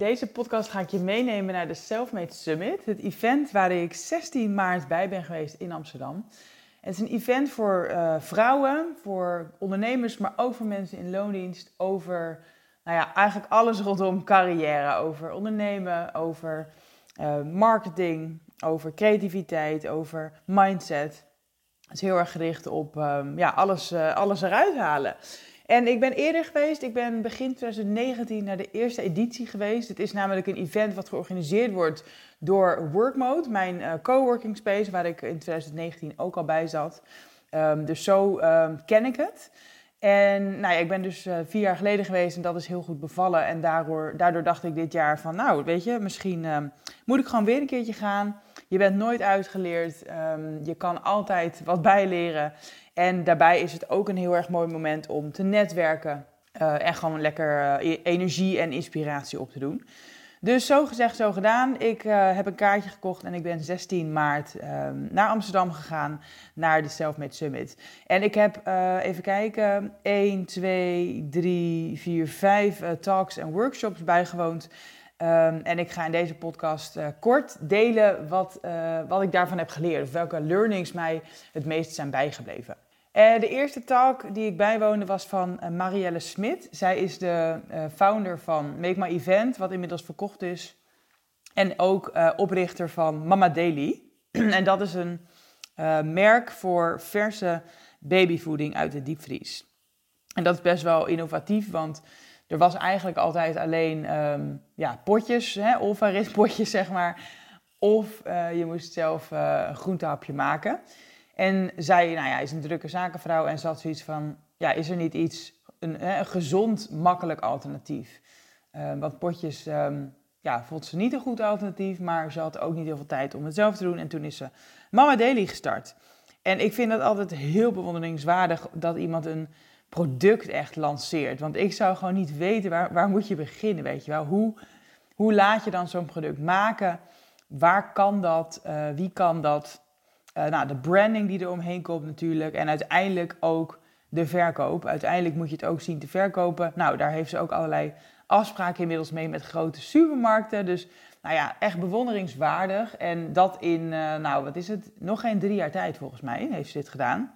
Deze podcast ga ik je meenemen naar de Selfmade Summit, het event waar ik 16 maart bij ben geweest in Amsterdam. Het is een event voor uh, vrouwen, voor ondernemers, maar ook voor mensen in loondienst over nou ja, eigenlijk alles rondom carrière, over ondernemen, over uh, marketing, over creativiteit, over mindset. Het is heel erg gericht op um, ja, alles, uh, alles eruit halen. En ik ben eerder geweest, ik ben begin 2019 naar de eerste editie geweest. Het is namelijk een event wat georganiseerd wordt door Workmode, mijn uh, coworking space, waar ik in 2019 ook al bij zat. Um, dus zo um, ken ik het. En nou ja, ik ben dus uh, vier jaar geleden geweest en dat is heel goed bevallen. En daardoor, daardoor dacht ik dit jaar van, nou weet je, misschien uh, moet ik gewoon weer een keertje gaan. Je bent nooit uitgeleerd, je kan altijd wat bijleren. En daarbij is het ook een heel erg mooi moment om te netwerken uh, en gewoon lekker energie en inspiratie op te doen. Dus zo gezegd, zo gedaan. Ik uh, heb een kaartje gekocht en ik ben 16 maart um, naar Amsterdam gegaan, naar de Selfmade Summit. En ik heb, even kijken, 1, 2, 3, 4, 5 uh, talks en workshops bijgewoond. Um, en ik ga in deze podcast kort delen wat, wat ik daarvan heb geleerd. Of welke learnings mij het meest zijn bijgebleven. Uh, de eerste talk die ik bijwoonde was van uh, Marielle Smit. Zij is de uh, founder van Make My Event, wat inmiddels verkocht is. En ook oprichter van Mama Daily. en dat is een merk voor verse babyvoeding uit de diepvries. En dat is best wel innovatief, want er was eigenlijk altijd alleen um, ja, potjes, hè, potjes zeg maar. Of je moest zelf een groentehapje maken. En zij nou ja, is een drukke zakenvrouw en zat zoiets van, ja, is er niet iets, een, gezond, makkelijk alternatief? Uh, want potjes, um, ja, vond ze niet een goed alternatief, maar ze had ook niet heel veel tijd om het zelf te doen. En toen is ze Mama Daily gestart. En ik vind dat altijd heel bewonderingswaardig dat iemand een product echt lanceert. Want ik zou gewoon niet weten, waar, waar moet je beginnen, weet je wel? Hoe, hoe laat je dan zo'n product maken? Waar kan dat? Uh, wie kan dat? Uh, nou, de branding die er omheen komt natuurlijk. En uiteindelijk ook de verkoop. Uiteindelijk moet je het ook zien te verkopen. Nou, daar heeft ze ook allerlei afspraken inmiddels mee met grote supermarkten. Dus nou ja, echt bewonderingswaardig. En dat in, uh, nou wat is het, nog geen drie jaar tijd volgens mij heeft ze dit gedaan.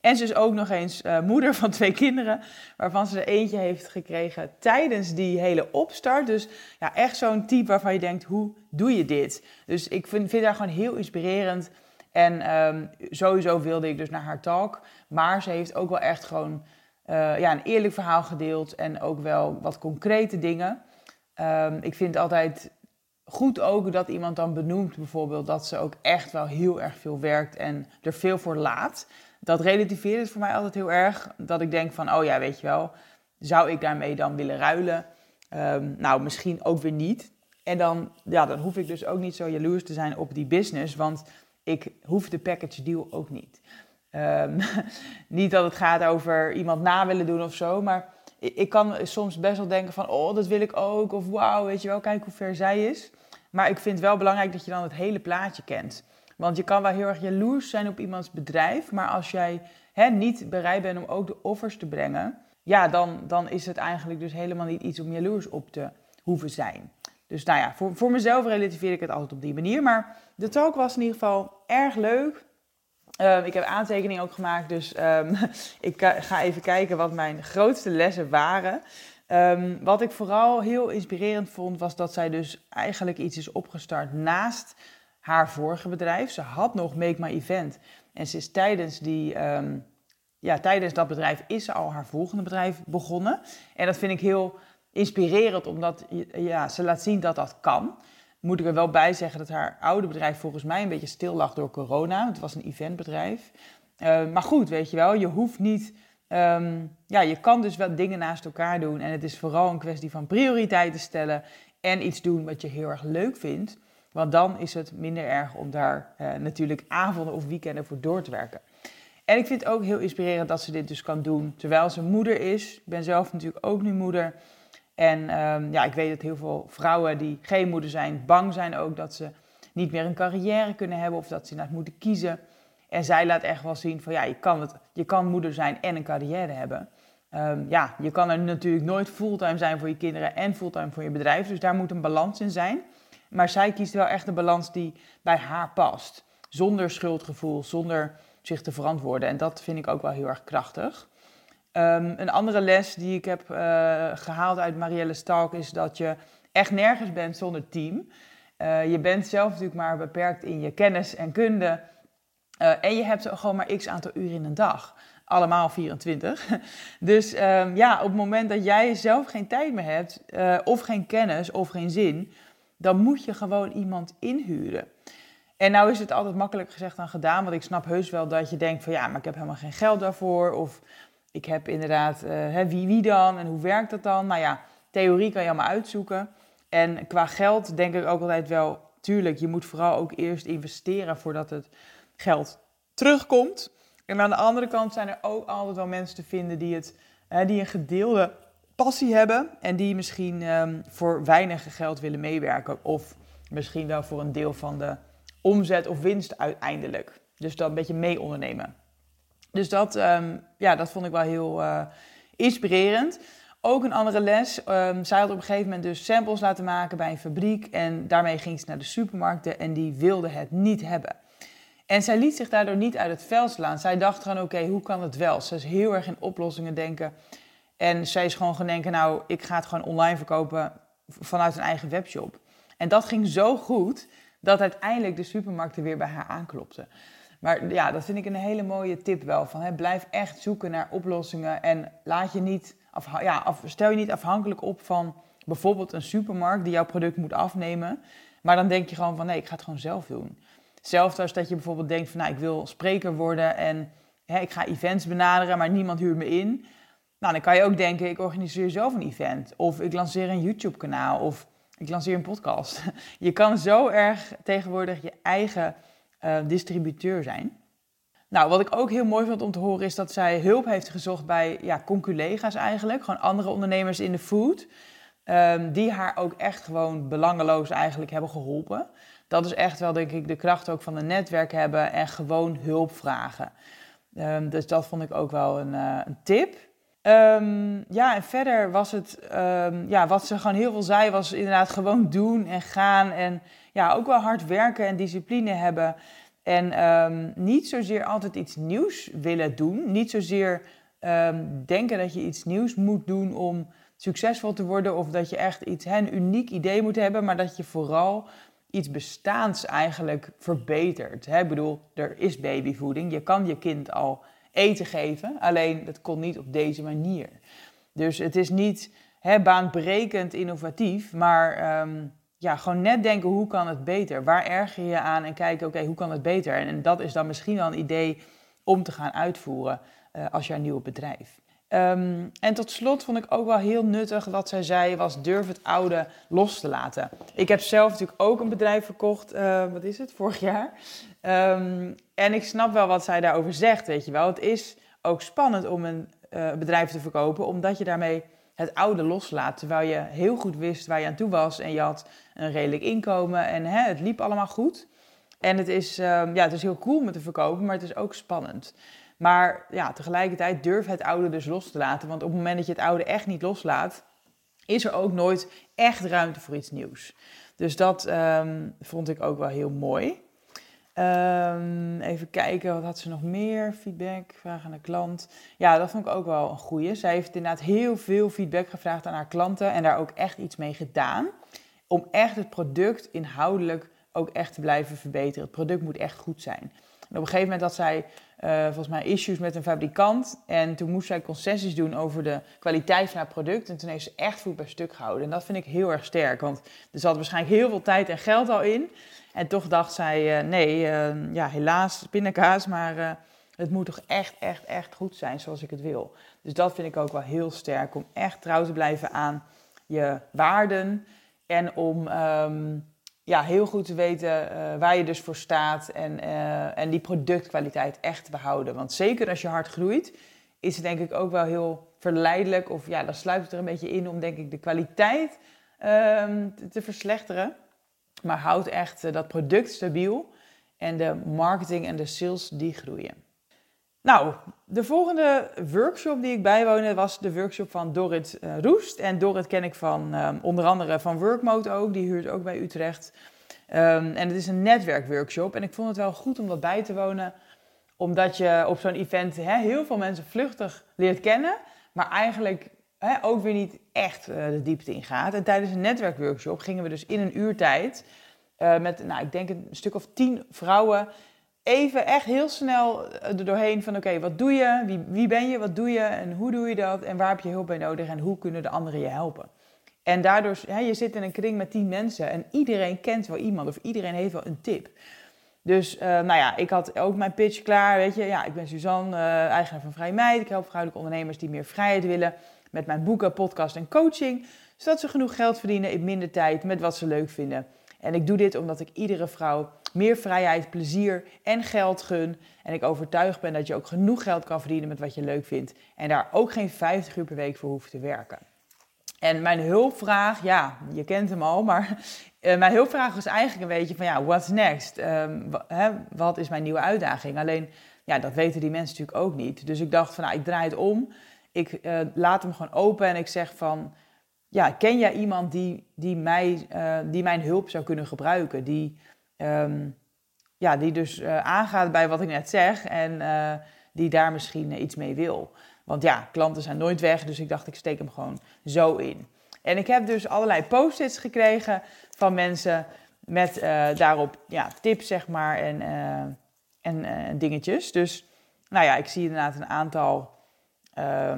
En ze is ook nog eens uh, moeder van twee kinderen, waarvan ze er eentje heeft gekregen tijdens die hele opstart. Dus ja, echt zo'n type waarvan je denkt, hoe doe je dit? Dus ik vind, vind haar gewoon heel inspirerend. En um, sowieso wilde ik dus naar haar talk. Maar ze heeft ook wel echt gewoon uh, ja, een eerlijk verhaal gedeeld. En ook wel wat concrete dingen. Um, ik vind altijd goed ook dat iemand dan benoemt bijvoorbeeld dat ze ook echt wel heel erg veel werkt en er veel voor laat. Dat relativeert het voor mij altijd heel erg. Dat ik denk van, oh ja, weet je wel, zou ik daarmee dan willen ruilen? Um, nou, misschien ook weer niet. En dan, ja, dan hoef ik dus ook niet zo jaloers te zijn op die business. Want ik hoef de package deal ook niet. Um, niet dat het gaat over iemand na willen doen of zo, maar ik kan soms best wel denken van, oh, dat wil ik ook. Of wauw, weet je wel, kijk hoe ver zij is. Maar ik vind het wel belangrijk dat je dan het hele plaatje kent. Want je kan wel heel erg jaloers zijn op iemands bedrijf, maar als jij hè, niet bereid bent om ook de offers te brengen, ja, dan, dan is het eigenlijk dus helemaal niet iets om jaloers op te hoeven zijn. Dus nou ja, voor, voor mezelf relativeer ik het altijd op die manier. Maar de talk was in ieder geval erg leuk. Uh, ik heb aantekeningen ook gemaakt, dus um, ik ga even kijken wat mijn grootste lessen waren. Um, wat ik vooral heel inspirerend vond, was dat zij dus eigenlijk iets is opgestart naast haar vorige bedrijf. Ze had nog Make My Event. En ze is tijdens, die, ja, tijdens dat bedrijf is ze al haar volgende bedrijf begonnen. En dat vind ik heel inspirerend, omdat ja, ze laat zien dat dat kan. Moet ik er wel bij zeggen dat haar oude bedrijf volgens mij een beetje stil lag door corona. Het was een eventbedrijf. Uh, maar goed, weet je wel, je hoeft niet Ehm, ja, je kan dus wel dingen naast elkaar doen. En het is vooral een kwestie van prioriteiten stellen en iets doen wat je heel erg leuk vindt. Want dan is het minder erg om daar uh, natuurlijk avonden of weekenden voor door te werken. En ik vind het ook heel inspirerend dat ze dit dus kan doen terwijl ze moeder is. Ik ben zelf natuurlijk ook nu moeder. En um, ja, ik weet dat heel veel vrouwen die geen moeder zijn, bang zijn ook dat ze niet meer een carrière kunnen hebben of dat ze inderdaad moeten kiezen. En zij laat echt wel zien van ja, je kan, het, je kan moeder zijn en een carrière hebben. Um, ja, je kan er natuurlijk nooit fulltime zijn voor je kinderen en fulltime voor je bedrijf. Dus daar moet een balans in zijn. Maar zij kiest wel echt een balans die bij haar past. Zonder schuldgevoel, zonder zich te verantwoorden. En dat vind ik ook wel heel erg krachtig. Um, een andere les die ik heb uh, gehaald uit Marielle Stalk is dat je echt nergens bent zonder team. Uh, je bent zelf natuurlijk maar beperkt in je kennis en kunde. Uh, en je hebt gewoon maar x aantal uur in een dag. Allemaal 24. Dus um, ja, op het moment dat jij zelf geen tijd meer hebt, of geen kennis of geen zin, dan moet je gewoon iemand inhuren. En nou is het altijd makkelijk gezegd dan gedaan, want ik snap heus wel dat je denkt van ja, maar ik heb helemaal geen geld daarvoor. Of ik heb inderdaad, uh, hè, wie, wie dan en hoe werkt dat dan? Nou ja, theorie kan je allemaal uitzoeken. En qua geld denk ik ook altijd wel, tuurlijk, je moet vooral ook eerst investeren voordat het geld terugkomt. En aan de andere kant zijn er ook altijd wel mensen te vinden die, het, hè, die een gedeelde passie hebben en die misschien um, voor weinig geld willen meewerken. Of misschien wel voor een deel van de omzet of winst uiteindelijk. Dus dat een beetje mee ondernemen. Dus dat, um, ja, dat vond ik wel heel uh, inspirerend. Ook een andere les. Um, zij had op een gegeven moment dus samples laten maken bij een fabriek. En daarmee ging ze naar de supermarkten en die wilde het niet hebben. En zij liet zich daardoor niet uit het vel slaan. Zij dacht gewoon, oké, hoe kan het wel? Ze is heel erg in oplossingen denken. En zij is gewoon gaan denken, nou, ik ga het gewoon online verkopen vanuit een eigen webshop. En dat ging zo goed dat uiteindelijk de supermarkten weer bij haar aanklopten. Maar ja, dat vind ik een hele mooie tip wel. Van, hè, blijf echt zoeken naar oplossingen en laat je niet ja, af, stel je niet afhankelijk op van bijvoorbeeld een supermarkt die jouw product moet afnemen. Maar dan denk je gewoon van nee, ik ga het gewoon zelf doen. Hetzelfde als dat je bijvoorbeeld denkt van nou, ik wil spreker worden en hè, ik ga events benaderen, maar niemand huurt me in. Nou, dan kan je ook denken, ik organiseer zelf een event. Of ik lanceer een YouTube kanaal. Of ik lanceer een podcast. Je kan zo erg tegenwoordig je eigen uh, distributeur zijn. Nou, wat ik ook heel mooi vond om te horen is dat zij hulp heeft gezocht bij ja, conculega's eigenlijk. Gewoon andere ondernemers in de food. Um, die haar ook echt gewoon belangeloos eigenlijk hebben geholpen. Dat is echt wel, denk ik, de kracht ook van een netwerk hebben en gewoon hulp vragen. Um, dus dat vond ik ook wel een, uh, een tip. Um, ja, en verder was het, um, ja, wat ze gewoon heel veel zei, was inderdaad gewoon doen en gaan. En ja, ook wel hard werken en discipline hebben. En um, niet zozeer altijd iets nieuws willen doen. Niet zozeer denken dat je iets nieuws moet doen om succesvol te worden. Of dat je echt iets, hè, een uniek idee moet hebben. Maar dat je vooral iets bestaans eigenlijk verbetert. Hè? Ik bedoel, er is babyvoeding. Je kan je kind al eten geven. Alleen dat kon niet op deze manier. Dus het is niet hè, baanbrekend innovatief, maar um, ja, gewoon net denken hoe kan het beter? Waar erger je aan en kijken, oké, hoe kan het beter? En, dat is dan misschien wel een idee om te gaan uitvoeren uh, als je een nieuw bedrijf. Um, en tot slot vond ik ook wel heel nuttig wat zij zei, was durf het oude los te laten. Ik heb zelf natuurlijk ook een bedrijf verkocht, uh, wat is het, vorig jaar. Um, en ik snap wel wat zij daarover zegt, weet je wel. Het is ook spannend om een uh, bedrijf te verkopen, omdat je daarmee het oude loslaat. Terwijl je heel goed wist waar je aan toe was en je had een redelijk inkomen en hè, het liep allemaal goed. En het is, um, ja, het is heel cool om te verkopen, maar het is ook spannend. Maar ja, tegelijkertijd durf het oude dus los te laten. Want op het moment dat je het oude echt niet loslaat, is er ook nooit echt ruimte voor iets nieuws. Dus dat um, vond ik ook wel heel mooi. Um, even kijken, wat had ze nog meer? Feedback, vragen aan de klant. Ja, dat vond ik ook wel een goeie. Zij heeft inderdaad heel veel feedback gevraagd aan haar klanten en daar ook echt iets mee gedaan. Om echt het product inhoudelijk ook echt te blijven verbeteren. Het product moet echt goed zijn. Op een gegeven moment had zij uh, volgens mij issues met een fabrikant. En toen moest zij concessies doen over de kwaliteit van haar product. En toen heeft ze echt voet bij stuk gehouden. En dat vind ik heel erg sterk. Want er zat waarschijnlijk heel veel tijd en geld al in. En toch dacht zij, uh, nee, uh, ja, helaas pindakaas, maar Het moet toch echt, echt, echt goed zijn zoals ik het wil. Dus dat vind ik ook wel heel sterk. Om echt trouw te blijven aan je waarden. En om ehm, ja, heel goed te weten uh, waar je dus voor staat. En, uh, en die productkwaliteit echt behouden. Want zeker als je hard groeit, is het denk ik ook wel heel verleidelijk. Of ja, dan sluit het er een beetje in om denk ik de kwaliteit um, te, te, verslechteren. Maar houd echt uh, dat product stabiel. En de marketing en de sales die groeien. Nou, de volgende workshop die ik bijwoonde was de workshop van Dorrit uh, Roest. En Dorrit ken ik van um, onder andere van Workmode ook, die huurt ook bij Utrecht. Um, en het is een netwerkworkshop en ik vond het wel goed om dat bij te wonen. Omdat je op zo'n event heel veel mensen vluchtig leert kennen, maar eigenlijk ook weer niet echt uh, de diepte ingaat. En tijdens een netwerkworkshop gingen we dus in een uurtijd uh, met, nou, ik denk een stuk of tien vrouwen even echt heel snel er doorheen van oké, wat doe je? Wie, wie ben je? Wat doe je? En hoe doe je dat? En waar heb je hulp bij nodig? En hoe kunnen de anderen je helpen? En daardoor, hè, je zit in een kring met tien mensen en iedereen kent wel iemand of iedereen heeft wel een tip. Dus uh, nou ja, ik had ook mijn pitch klaar, weet je. Ja, ik ben Suzanne, uh, eigenaar van Vrij Meid. Ik help vrouwelijke ondernemers die meer vrijheid willen met mijn boeken, podcast en coaching. Zodat ze genoeg geld verdienen in minder tijd met wat ze leuk vinden. En ik doe dit omdat ik iedere vrouw meer vrijheid, plezier en geld gun. En ik overtuigd ben dat je ook genoeg geld kan verdienen met wat je leuk vindt. En daar ook geen 50 uur per week voor hoeft te werken. En mijn hulpvraag, ja, je kent hem al, maar uh, mijn hulpvraag was eigenlijk een beetje van ja, what's next? Hè, wat is mijn nieuwe uitdaging? Alleen, ja, dat weten die mensen natuurlijk ook niet. Dus ik dacht van, nou, ik draai het om. Ik uh, laat hem gewoon open en ik zeg van, ja, ken jij iemand die, die, mij, uh, die mijn hulp zou kunnen gebruiken? Die, um, ja, die dus uh, aangaat bij wat ik net zeg en uh, die daar misschien iets mee wil. Want ja, klanten zijn nooit weg, dus ik dacht ik steek hem gewoon zo in. En ik heb dus allerlei post-its gekregen van mensen met daarop ja, tips, zeg maar, en, en dingetjes. Dus nou ja, ik zie inderdaad een aantal uh,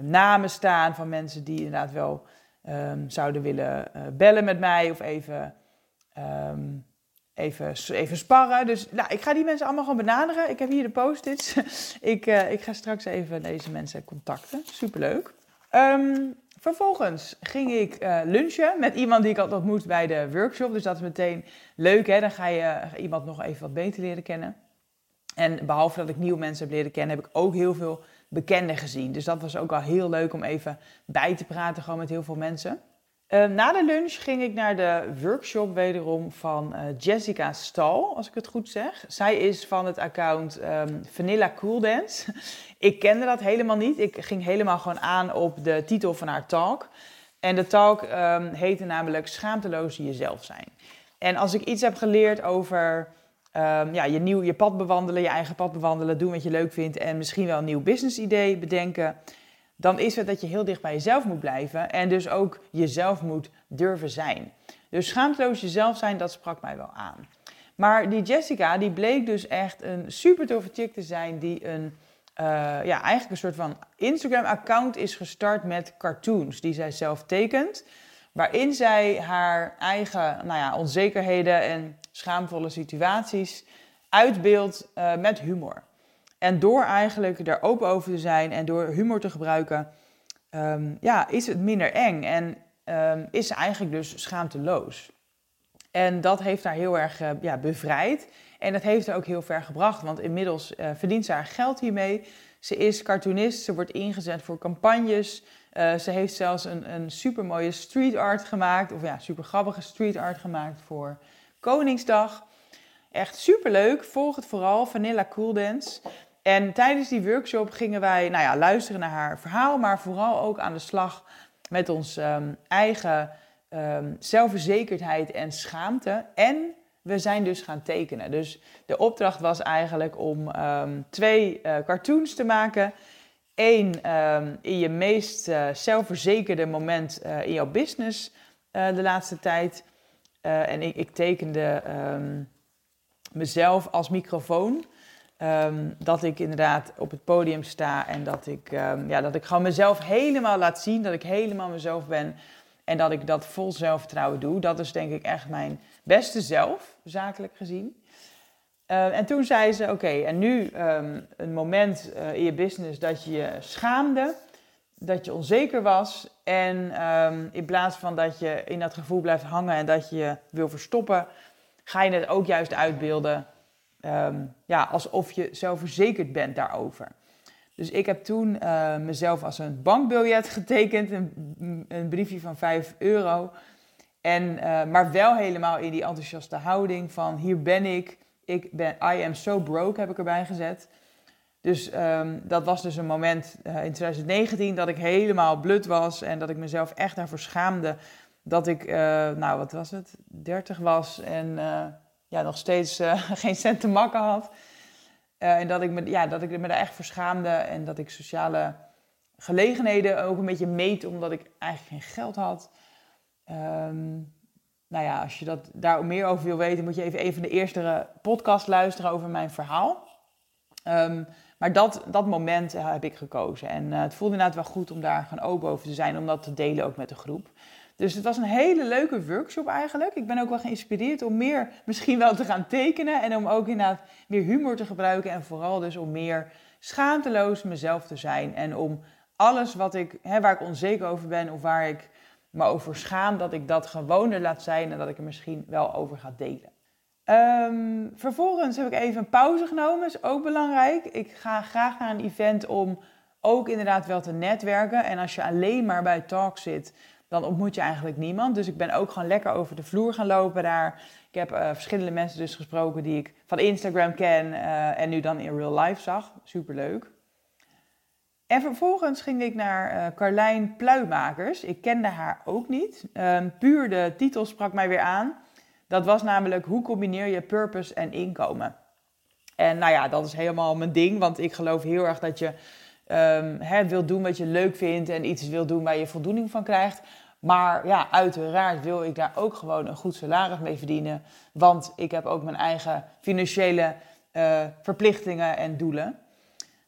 namen staan van mensen die inderdaad wel um, zouden willen bellen met mij of even, even, even sparren. Dus nou, ik ga die mensen allemaal gewoon benaderen. Ik heb hier de post-its. ik, uh, ik ga straks even deze mensen contacten. Superleuk. Um, vervolgens ging ik lunchen met iemand die ik had ontmoet bij de workshop. Dus dat is meteen leuk, hè? Dan ga je iemand nog even wat beter leren kennen. En behalve dat ik nieuwe mensen heb leren kennen, heb ik ook heel veel bekenden gezien. Dus dat was ook wel heel leuk om even bij te praten, gewoon met heel veel mensen. Uh, na de lunch ging ik naar de workshop wederom van uh, Jessica Stal, als ik het goed zeg. Zij is van het account um, Vanilla Cool Dance. ik kende dat helemaal niet. Ik ging helemaal gewoon aan op de titel van haar talk. En de talk um, heette namelijk Schaamteloos jezelf zijn. En als ik iets heb geleerd over ja, je, nieuw, je pad bewandelen, je eigen pad bewandelen, doen wat je leuk vindt en misschien wel een nieuw business idee bedenken, dan is het dat je heel dicht bij jezelf moet blijven en dus ook jezelf moet durven zijn. Dus schaamteloos jezelf zijn, dat sprak mij wel aan. Maar die Jessica, die bleek dus echt een super toffe chick te zijn die een, uh, ja, eigenlijk een soort van Instagram-account is gestart met cartoons die zij zelf tekent. Waarin zij haar eigen nou ja, onzekerheden en schaamvolle situaties uitbeeldt uh, met humor. En door eigenlijk er open over te zijn en door humor te gebruiken, um, ja, is het minder eng en um, is eigenlijk dus schaamteloos. En dat heeft haar heel erg uh, ja, bevrijd. En dat heeft haar ook heel ver gebracht, want inmiddels uh, verdient ze haar geld hiermee. Ze is cartoonist, ze wordt ingezet voor campagnes. Uh, ze heeft zelfs een, een super mooie street art gemaakt, of ja, super grappige street art gemaakt voor Koningsdag. Echt super leuk. Volg het vooral, Vanilla Cool Dance. En tijdens die workshop gingen wij nou ja, luisteren naar haar verhaal, maar vooral ook aan de slag met ons um, eigen um, zelfverzekerdheid en schaamte. En we zijn dus gaan tekenen. Dus de opdracht was eigenlijk om um, twee uh, cartoons te maken. Eén in je meest uh, zelfverzekerde moment uh, in jouw business de laatste tijd. En ik, ik tekende mezelf als microfoon. Um, dat ik inderdaad op het podium sta en dat ik, um, ja, dat ik gewoon mezelf helemaal laat zien. Dat ik helemaal mezelf ben en dat ik dat vol zelfvertrouwen doe. Dat is denk ik echt mijn beste zelf, zakelijk gezien. Eh, en toen zei ze: Oké, en nu ehm, een moment eh, in je business dat je je schaamde, dat je onzeker was. En ehm, in plaats van dat je in dat gevoel blijft hangen en dat je je wil verstoppen, ga je het ook juist uitbeelden ehm, ja, alsof je zelfverzekerd bent daarover. Dus ik heb toen uh, mezelf als een bankbiljet getekend, een, een briefje van 5 euro. En, maar wel helemaal in die enthousiaste houding van hier ben ik, ik ben, I am so broke heb ik erbij gezet. Dus um, dat was dus een moment uh, in 2019 dat ik helemaal blut was en dat ik mezelf echt daarvoor schaamde dat ik, nou wat was het, 30 was en ja, nog steeds geen cent te makken had. en dat ik, me, ja, dat ik me daar echt voor schaamde en dat ik sociale gelegenheden ook een beetje meet omdat ik eigenlijk geen geld had. Um, nou ja, als je dat, daar meer over wil weten, moet je even een van de eerste podcast luisteren over mijn verhaal. Um, maar dat, dat moment uh, heb ik gekozen. En het voelde inderdaad wel goed om daar gewoon open over te zijn, om dat te delen ook met de groep. Dus het was een hele leuke workshop eigenlijk. Ik ben ook wel geïnspireerd om meer misschien wel te gaan tekenen. En om ook inderdaad meer humor te gebruiken. En vooral dus om meer schaamteloos mezelf te zijn. En om alles wat ik, hè, waar ik onzeker over ben of waar ik me over schaam, dat ik dat gewoon er laat zijn en dat ik er misschien wel over ga delen. Um, vervolgens heb ik even een pauze genomen, is ook belangrijk. Ik ga graag naar een event om ook inderdaad wel te netwerken. En als je alleen maar bij talk zit, dan ontmoet je eigenlijk niemand. Dus ik ben ook gewoon lekker over de vloer gaan lopen daar. Ik heb uh, verschillende mensen dus gesproken die ik van Instagram ken uh, en nu dan in real life zag. Superleuk. En vervolgens ging ik naar uh, Carlijn Pluimakers. Ik kende haar ook niet. Um, puur de titel sprak mij weer aan. Dat was namelijk hoe combineer je purpose en inkomen. En nou ja, dat is helemaal mijn ding, want ik geloof heel erg dat je um, hè, wilt doen wat je leuk vindt en iets wil doen waar je voldoening van krijgt. Maar ja, uiteraard wil ik daar ook gewoon een goed salaris mee verdienen, want ik heb ook mijn eigen financiële uh, verplichtingen en doelen.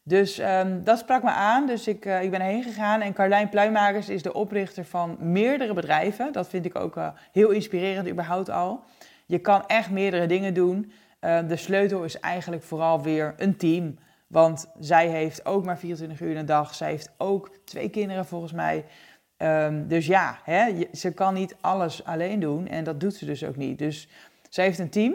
Dus um, dat sprak me aan. Dus ik, uh, ik ben heen gegaan. En Carlijn Pluimakers is de oprichter van meerdere bedrijven. Dat vind ik ook uh, heel inspirerend überhaupt al. Je kan echt meerdere dingen doen. Uh, de sleutel is eigenlijk vooral weer een team. Want zij heeft ook maar 24 uur in een dag. Zij heeft ook twee kinderen volgens mij. Um, dus ja, hè, ze kan niet alles alleen doen. En dat doet ze dus ook niet. Dus zij heeft een team.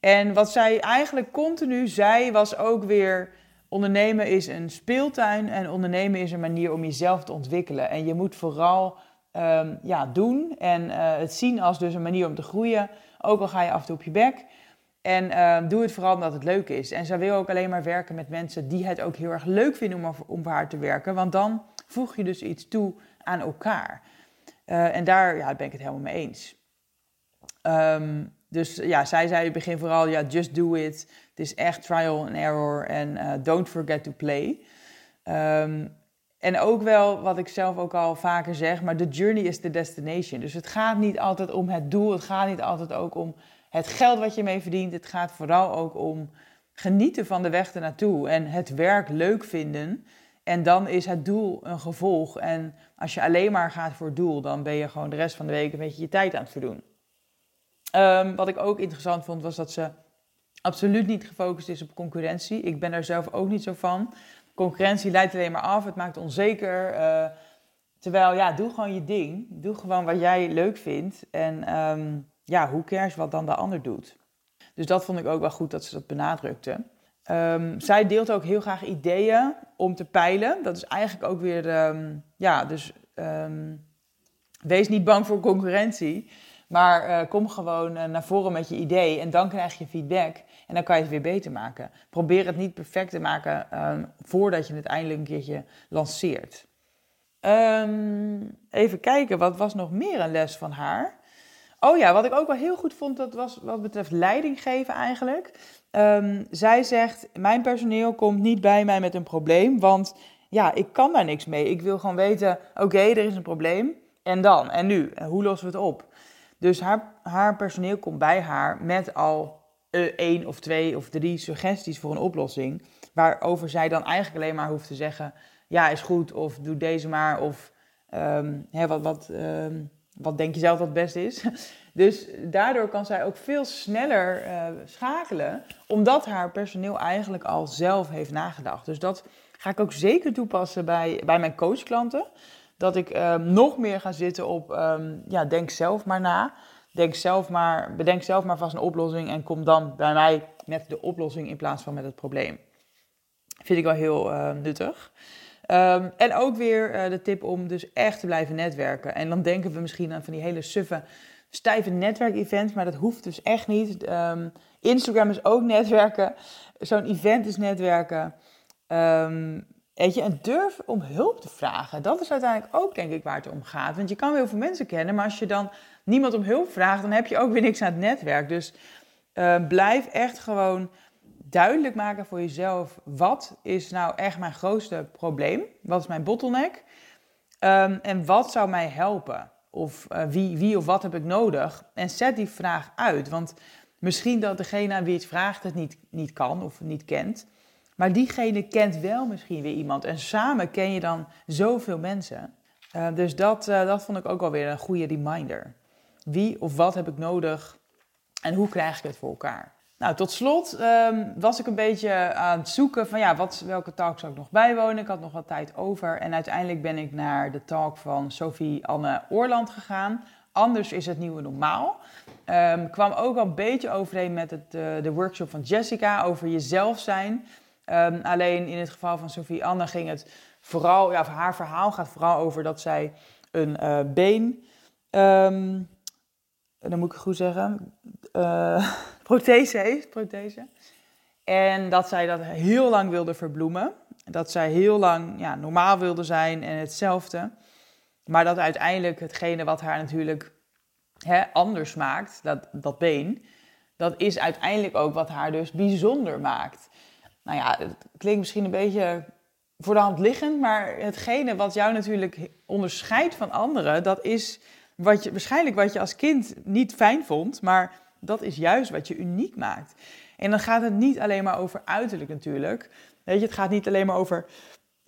En wat zij eigenlijk continu zei was ook weer Ondernemen is een speeltuin en ondernemen is een manier om jezelf te ontwikkelen. En je moet vooral um, ja, doen en uh, het zien als dus een manier om te groeien. Ook al ga je af en toe op je bek. En uh, doe het vooral omdat het leuk is. En zij wil ook alleen maar werken met mensen die het ook heel erg leuk vinden om, om voor haar te werken. Want dan voeg je dus iets toe aan elkaar. Uh, en daar ja, ben ik het helemaal mee eens. Um, dus ja, zij zei in het begin vooral, ja, just do it. Het is echt trial and error en uh, don't forget to play. Um, en ook wel wat ik zelf ook al vaker zeg, maar the journey is the destination. Dus het gaat niet altijd om het doel, het gaat niet altijd ook om het geld wat je mee verdient. Het gaat vooral ook om genieten van de weg ernaartoe en het werk leuk vinden. En dan is het doel een gevolg. En als je alleen maar gaat voor het doel, dan ben je gewoon de rest van de week een beetje je tijd aan het verdoen. Um, wat ik ook interessant vond, was dat ze absoluut niet gefocust is op concurrentie. Ik ben daar zelf ook niet zo van. Concurrentie leidt alleen maar af, het maakt onzeker. Uh, terwijl, ja, doe gewoon je ding. Doe gewoon wat jij leuk vindt. En um, ja, hoe cares wat dan de ander doet. Dus dat vond ik ook wel goed dat ze dat benadrukte. Um, zij deelt ook heel graag ideeën om te peilen. Dat is eigenlijk ook weer, um, ja, dus um, wees niet bang voor concurrentie. Maar uh, kom gewoon uh, naar voren met je idee en dan krijg je feedback. En dan kan je het weer beter maken. Probeer het niet perfect te maken voordat je het eindelijk een keertje lanceert. Even kijken, wat was nog meer een les van haar? Oh ja, wat ik ook wel heel goed vond, dat was wat betreft leiding geven eigenlijk. Um, zij zegt, mijn personeel komt niet bij mij met een probleem, want ja, ik kan daar niks mee. Ik wil gewoon weten, oké, er is een probleem. En dan? En nu? En hoe lossen we het op? Dus haar, haar personeel komt bij haar met al uh, één of twee of drie suggesties voor een oplossing. Waarover zij dan eigenlijk alleen maar hoeft te zeggen: ja, is goed, of doe deze maar, of um, hè, wat, wat, um, wat denk je zelf wat het beste is? Dus daardoor kan zij ook veel sneller uh, schakelen, omdat haar personeel eigenlijk al zelf heeft nagedacht. Dus dat ga ik ook zeker toepassen bij, bij mijn coachklanten. Dat ik um, nog meer ga zitten op, um, ja, denk zelf maar na. Denk zelf maar, bedenk zelf maar vast een oplossing en kom dan bij mij met de oplossing in plaats van met het probleem. Vind ik wel heel uh, nuttig. Um, en ook weer uh, de tip om dus echt te blijven netwerken. En dan denken we misschien aan van die hele suffe, stijve netwerkevents, maar dat hoeft dus echt niet. Um, Instagram is ook netwerken. Zo'n event is netwerken. Um, weet je, en durf om hulp te vragen. Dat is uiteindelijk ook, denk ik, waar het om gaat. Want je kan wel heel veel mensen kennen, maar als je dan niemand om hulp vraagt, dan heb je ook weer niks aan het netwerk. Dus blijf echt gewoon duidelijk maken voor jezelf: wat is nou echt mijn grootste probleem? Wat is mijn bottleneck? Um, en wat zou mij helpen? Of uh, wie, wie of wat heb ik nodig? En zet die vraag uit. Want misschien dat degene aan wie het vraagt het niet, niet kan of niet kent. Maar diegene kent wel misschien weer iemand. En samen ken je dan zoveel mensen. Uh, dus dat, uh, dat vond ik ook alweer een goede reminder. Wie of wat heb ik nodig en hoe krijg ik het voor elkaar? Nou, tot slot um, was ik een beetje aan het zoeken van ja, wat, welke talk zou ik nog bijwonen. Ik had nog wat tijd over en uiteindelijk ben ik naar de talk van Sophie Anne Oorland gegaan. Anders is het nieuwe normaal. Um, kwam ook al een beetje overeen met het, uh, de workshop van Jessica over jezelf zijn. Um, alleen in het geval van Sophie Anne ging het vooral, ja, haar verhaal gaat vooral over dat zij een uh, been, dan moet ik goed zeggen, uh, prothese heeft, prothese. En dat zij dat heel lang wilde verbloemen. Dat zij heel lang ja, normaal wilde zijn en hetzelfde. Maar dat uiteindelijk hetgene wat haar natuurlijk hè, anders maakt, dat, dat been, dat is uiteindelijk ook wat haar dus bijzonder maakt. Nou ja, het klinkt misschien een beetje voor de hand liggend, maar hetgene wat jou natuurlijk onderscheidt van anderen, dat is wat je, waarschijnlijk wat je als kind niet fijn vond, maar dat is juist wat je uniek maakt. En dan gaat het niet alleen maar over uiterlijk natuurlijk. Weet je, het gaat niet alleen maar over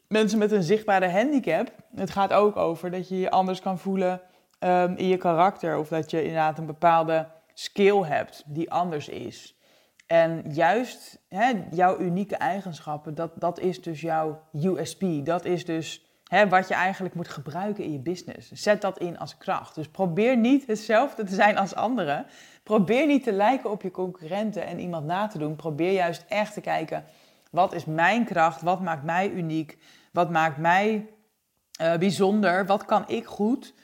mensen met een zichtbare handicap. Het gaat ook over dat je je anders kan voelen um, in je karakter. Of dat je inderdaad een bepaalde skill hebt die anders is. En juist hè, jouw unieke eigenschappen, dat, dat is dus jouw USP. Dat is dus wat je eigenlijk moet gebruiken in je business. Zet dat in als kracht. Dus probeer niet hetzelfde te zijn als anderen. Probeer niet te lijken op je concurrenten en iemand na te doen. Probeer juist echt te kijken, wat is mijn kracht? Wat maakt mij uniek? Wat maakt mij uh, bijzonder? Wat kan ik goed?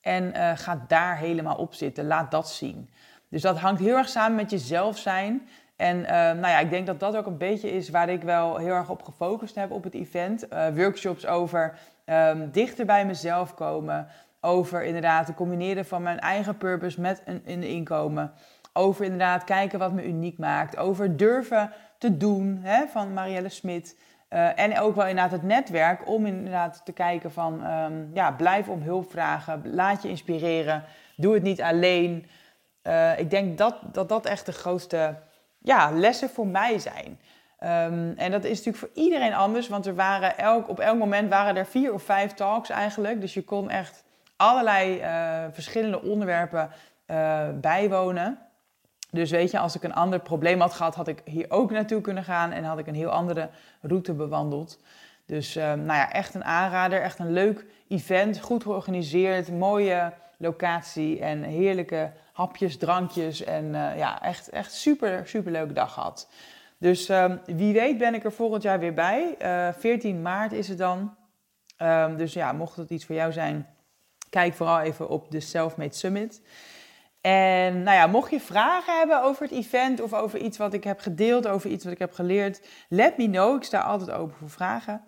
En uh, ga daar helemaal op zitten. Laat dat zien. Dus dat hangt heel erg samen met jezelf zijn. En uh, nou ja, ik denk dat dat ook een beetje is waar ik wel heel erg op gefocust heb op het event. Uh, workshops over um, dichter bij mezelf komen. Over inderdaad het combineren van mijn eigen purpose met een, inkomen. Over inderdaad kijken wat me uniek maakt. Over durven te doen hè, van Marielle Smit. Uh, en ook wel inderdaad het netwerk om inderdaad te kijken van um, ja, blijf om hulp vragen. Laat je inspireren. Doe het niet alleen. Ik denk dat, dat dat echt de grootste ja, lessen voor mij zijn. Um, en dat is natuurlijk voor iedereen anders, want er waren elk, op elk moment waren er vier of vijf talks eigenlijk. Dus je kon echt allerlei uh, verschillende onderwerpen uh, bijwonen. Dus weet je, als ik een ander probleem had gehad, had ik hier ook naartoe kunnen gaan en had ik een heel andere route bewandeld. Dus um, nou ja, echt een aanrader, echt een leuk event, goed georganiseerd, mooie locatie en heerlijke hapjes, drankjes en uh, ja, echt, echt super, super leuke dag gehad. Dus um, wie weet ben ik er volgend jaar weer bij. Uh, 14 maart is het dan. Um, dus ja, mocht het iets voor jou zijn, kijk vooral even op de Selfmade Summit. En nou ja, mocht je vragen hebben over het event of over iets wat ik heb gedeeld, over iets wat ik heb geleerd, let me know. Ik sta altijd open voor vragen.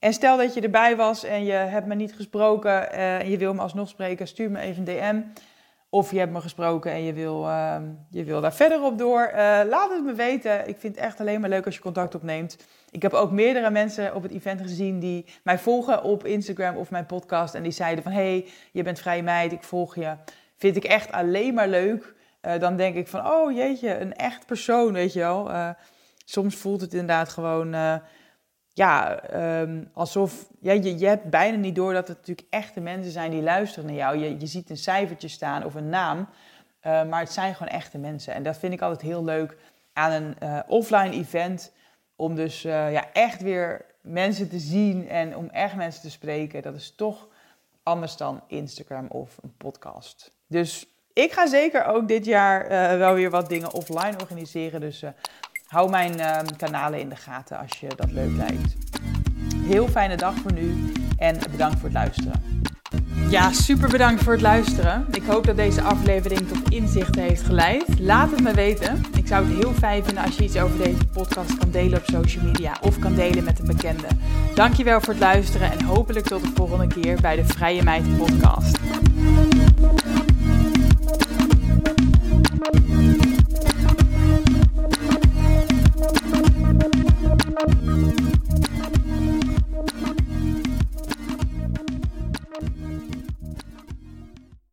En stel dat je erbij was en je hebt me niet gesproken en je wil me alsnog spreken, stuur me even een DM. Of je hebt me gesproken en je wil, uh, je wil daar verder op door. Uh, laat het me weten. Ik vind het echt alleen maar leuk als je contact opneemt. Ik heb ook meerdere mensen op het event gezien die mij volgen op Instagram of mijn podcast. En die zeiden van, hey, je bent vrije meid, ik volg je. Vind ik echt alleen maar leuk. Uh, dan denk ik van, oh jeetje, een echt persoon, weet je wel. soms voelt het inderdaad gewoon ja, ehm, alsof ja, je, je hebt bijna niet door dat het natuurlijk echte mensen zijn die luisteren naar jou. Je, je ziet een cijfertje staan of een naam, eh, maar het zijn gewoon echte mensen. En dat vind ik altijd heel leuk aan een uh, offline event. Om dus uh, ja, echt weer mensen te zien en om echt mensen te spreken. Dat is toch anders dan Instagram of een podcast. Dus ik ga zeker ook dit jaar wel weer wat dingen offline organiseren. Dus hou mijn uh, kanalen in de gaten als je dat leuk lijkt. Heel fijne dag voor nu en bedankt voor het luisteren. Ja, super bedankt voor het luisteren. Ik hoop dat deze aflevering tot inzichten heeft geleid. Laat het me weten. Ik zou het heel fijn vinden als je iets over deze podcast kan delen op social media of kan delen met een bekende. Dankjewel voor het luisteren en hopelijk tot de volgende keer bij de Vrije Meid podcast.